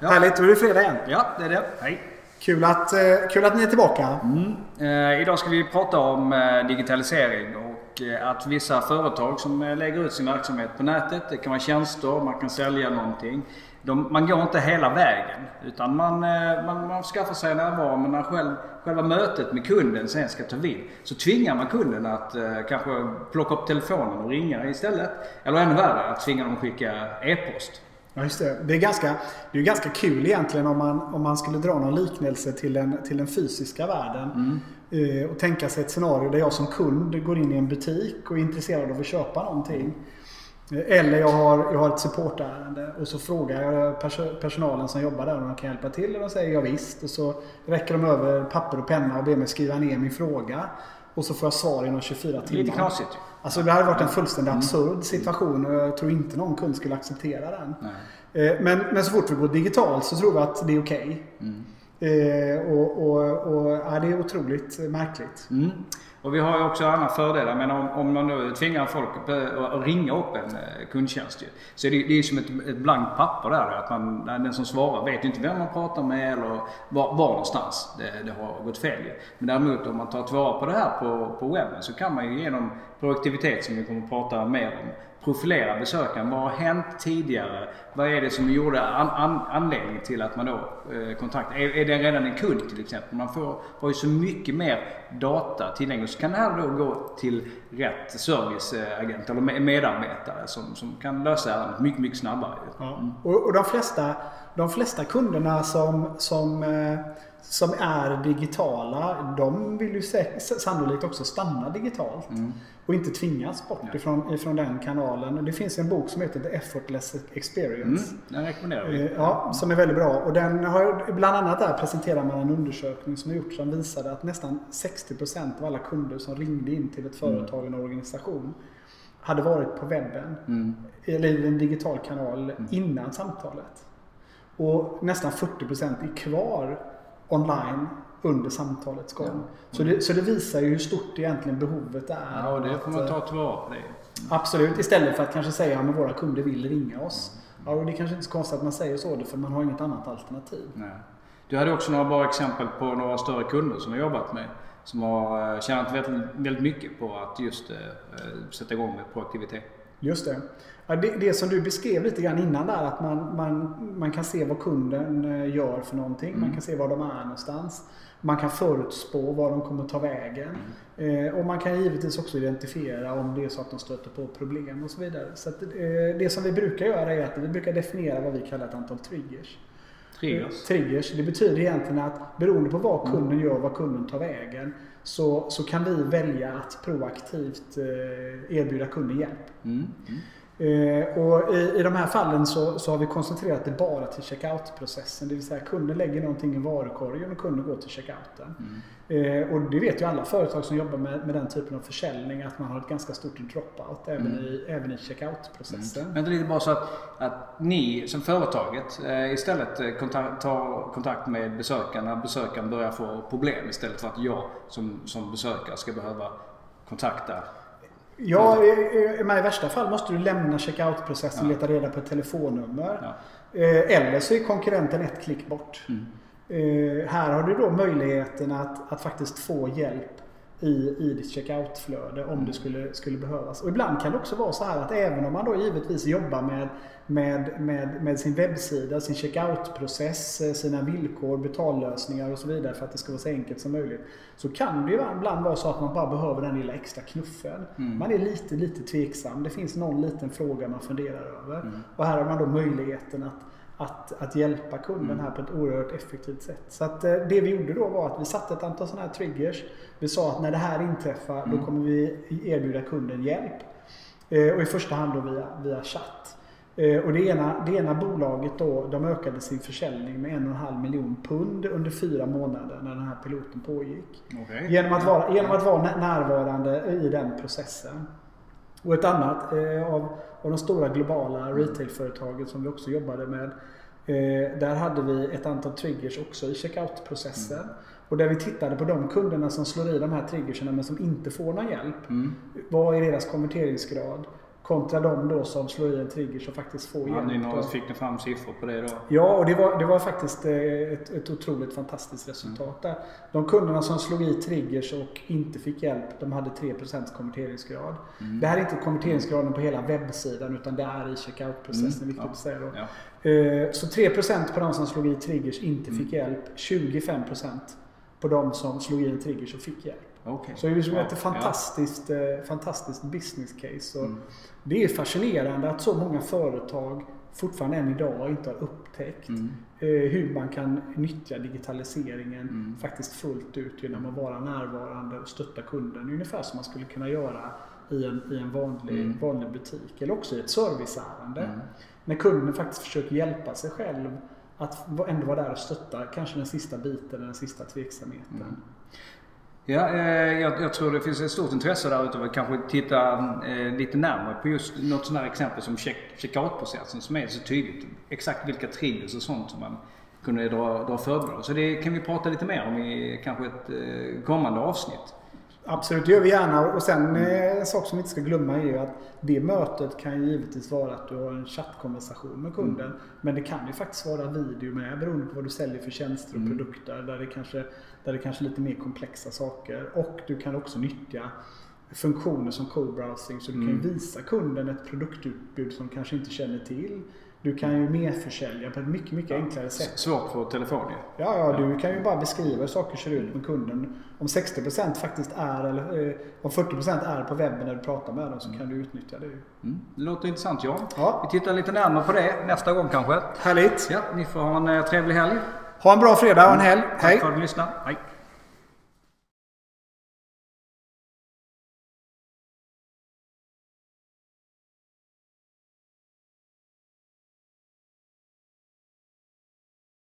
Ja. Härligt, då är det fredag igen. Ja, det är det. Hej. Kul att, eh, kul att ni är tillbaka. Mm. Eh, idag ska vi prata om eh, digitalisering och eh, att vissa företag som eh, lägger ut sin verksamhet på nätet, det kan vara tjänster, man kan sälja någonting. De, man går inte hela vägen utan man, eh, man, man skaffar sig närvaro men när själv, själva mötet med kunden sen ska ta vid så tvingar man kunden att kanske plocka upp telefonen och ringa istället. Eller ännu värre, att tvinga dem att skicka e-post. Ja, just det. Det är ganska, det är ganska kul egentligen om man, om man skulle dra någon liknelse till den, till den fysiska världen. Mm. Eh, och tänka sig ett scenario där jag som kund går in i en butik och är intresserad av att köpa någonting. Eh, Eller jag har, jag har ett supportärende och så frågar jag pers- personalen som jobbar där om de kan hjälpa till och de säger ja, visst. Och så räcker de över papper och penna och ber mig skriva ner min fråga. Och så får jag svar inom 24 timmar. Lite knasigt. Alltså det hade varit en fullständigt absurd situation och jag tror inte någon kund skulle acceptera den. Nej. Eh, Men, men så fort vi går digitalt så tror vi att det är okej. Mm. Eh, och och, och ja, det är otroligt märkligt. Mm. Och vi har ju också andra fördelar. Men om, om man nu tvingar folk att ringa upp en eh, kundtjänst ju, så är det, det är som ett, ett blankt papper där. Att man, den som svarar vet inte vem man pratar med eller var, var någonstans det, det har gått fel. ju. Men däremot om man tar tillvara på det här på, på webben så kan man ju genom produktivitet som vi kommer att prata mer om profilera besökaren. Vad har hänt tidigare? Vad är det som gjorde an, an, anledningen till att man då eh, kontaktar? Är, är det redan en kund till exempel? Man får, har ju så mycket mer data tillgängligt. Så kan det här då gå till rätt serviceagent eller me- medarbetare som, som kan lösa ärendet mycket, mycket snabbare. Ja. Och, och de, flesta, de flesta kunderna som, som, eh, som är digitala, de vill ju sannolikt också stanna digitalt. Och inte tvingas bort Ja. ifrån, ifrån den kanalen. Och Det finns en bok som heter The Effortless Mm, Experience. den rekommenderar Eh, vi. Ja, som är väldigt bra. Och den har, bland annat där presenterar man en undersökning som har gjorts som visade att nästan 60% av alla kunder som ringde in till ett företag, en organisation, hade varit på webben Mm. eller i en digital kanal innan samtalet. Och nästan 40% är kvar online under samtalets gång. Så, det, så det visar ju hur stort egentligen behovet är. Ja, och det får man Att, ta tillvara på. Absolut, istället för att kanske säga att våra kunder vill ringa oss. Ja, och det är kanske inte så konstigt att man säger så, för man har inget annat alternativ. Nej. Du hade också några bra exempel på några större kunder som du har jobbat med. Som har eh, tjänat väldigt, väldigt mycket på att just eh, eh, sätta igång med proaktivitet. Just det. Ja, det. Det som du beskrev lite grann innan där, att man, man, man kan se vad kunden eh, gör för någonting. Man kan se var de är någonstans. Man kan förutspå var de kommer ta vägen. Eh, och man kan givetvis också identifiera om det är så att de stöter på problem och så vidare. Så att, eh, det som vi brukar göra är att vi brukar definiera vad vi kallar ett antal triggers. Triggers. Triggers. Det betyder egentligen att beroende på vad kunden gör och vad kunden tar vägen så, så kan vi välja att proaktivt eh, erbjuda kunden hjälp. Mm. Mm. Eh, och i, I de här fallen så, så har vi koncentrerat det bara till checkout-processen. Det vill säga kunden lägger någonting i varukorgen och kunden går till checkouten. Eh, och det vet ju alla företag som jobbar med, med den typen av försäljning att man har ett ganska stort dropout även i, även i checkout-processen. Men det är lite bara så att, att ni som företaget eh, istället kontakt, tar kontakt med besökaren när besökaren börjar få problem istället för att jag som, som besökare ska behöva kontakta. Ja, i, i, i värsta fall måste du lämna checkout-processen och leta reda på ett telefonnummer. Eh, eller så är konkurrenten ett klick bort. Mm. Eh, här har du då möjligheten att, att faktiskt få hjälp i, i ditt checkout-flöde om det skulle, skulle behövas. Och ibland kan det också vara så här att även om man då givetvis jobbar med, med, med, med sin webbsida, sin checkout-process, eh, sina villkor, betallösningar och så vidare för att det ska vara så enkelt som möjligt. Så kan det ju ibland vara så att man bara behöver den lilla extra knuffen. Man är lite, lite tveksam. Det finns någon liten fråga man funderar över. Och här har man då möjligheten att att, att hjälpa kunden här på ett oerhört effektivt sätt. Så att, eh, det vi gjorde då var att vi satte ett antal sådana här triggers. Vi sa att när det här inträffar då kommer vi erbjuda kunden hjälp. Eh, och i första hand då via, via chatt. Eh, och det ena, det ena bolaget då, de ökade sin försäljning med en och en halv miljon pund under fyra månader när den här piloten pågick. Okej. Genom att vara, genom att vara nä- närvarande i den processen. Och ett annat eh, av, av de stora globala retailföretagen som vi också jobbade med. Eh, där hade vi ett antal triggers också i checkout-processen. Och där vi tittade på de kunderna som slår i de här triggerserna men som inte får någon hjälp. Mm. Vad är deras konverteringsgrad? Kontra de då som slår i en trigger som faktiskt får Ja, hjälp. Och- fick ni fram siffror på det då? Ja, och det var, det var faktiskt eh, ett, ett otroligt fantastiskt resultat där. De kunderna som slog i triggers och inte fick hjälp, de hade 3% konverteringsgrad. Mm. Det här är inte konverteringsgraden på hela webbsidan utan det är i checkout-processen, Mm, viktigt ja, att säga då. Ja. Eh, Så 3% på de som slog i triggers inte Mm. fick hjälp. 25% på de som slog i en triggers och fick hjälp. Okej. Så det är liksom Ja, ett fantastiskt, eh, fantastiskt business case. Mm. Det är fascinerande att så många företag fortfarande än idag inte har upptäckt Mm. eh, hur man kan nyttja digitaliseringen Mm. faktiskt fullt ut genom att vara närvarande och stötta kunden. Ungefär som man skulle kunna göra i en, i en vanlig, Mm. vanlig butik eller också i ett serviceärende. Mm. När kunden faktiskt försöker hjälpa sig själv att ändå vara där och stötta kanske den sista biten den sista tveksamheten. Ja, eh, jag, jag tror det finns ett stort intresse där ute att kanske titta eh, lite närmare på just något sånt här exempel som check, checkout-processen som är så tydligt. Exakt vilka triggers och sånt som man kunde dra, dra fördel. Så det kan vi prata lite mer om i kanske ett eh, kommande avsnitt. Absolut, det gör vi gärna. Och sen eh, en sak som vi inte ska glömma är ju att det mötet kan givetvis vara att du har en chattkonversation med kunden. Men det kan ju faktiskt vara video med beroende på vad du säljer för tjänster och Mm. produkter. Där det, kanske, där det kanske är lite mer komplexa saker. Och du kan också nyttja funktioner som code browsing. Så du kan Mm. ju visa kunden ett produktutbud som kanske inte känner till. Du kan ju merförsälja på ett mycket, mycket enklare sätt. Svårt på telefon ju. Ja, ja, du kan ju bara beskriva hur saker ser ut med kunden. Om 60% faktiskt är, eller eh, om 40% är på webben när du pratar med dem så kan du utnyttja det. Mm. Det låter intressant Jan. Ja. Vi tittar lite närmare på det nästa gång kanske. Härligt! Ja, ni får ha en eh, trevlig helg. Ha en bra fredag och en helg. Tack Hej! för att du lyssnade. Hej.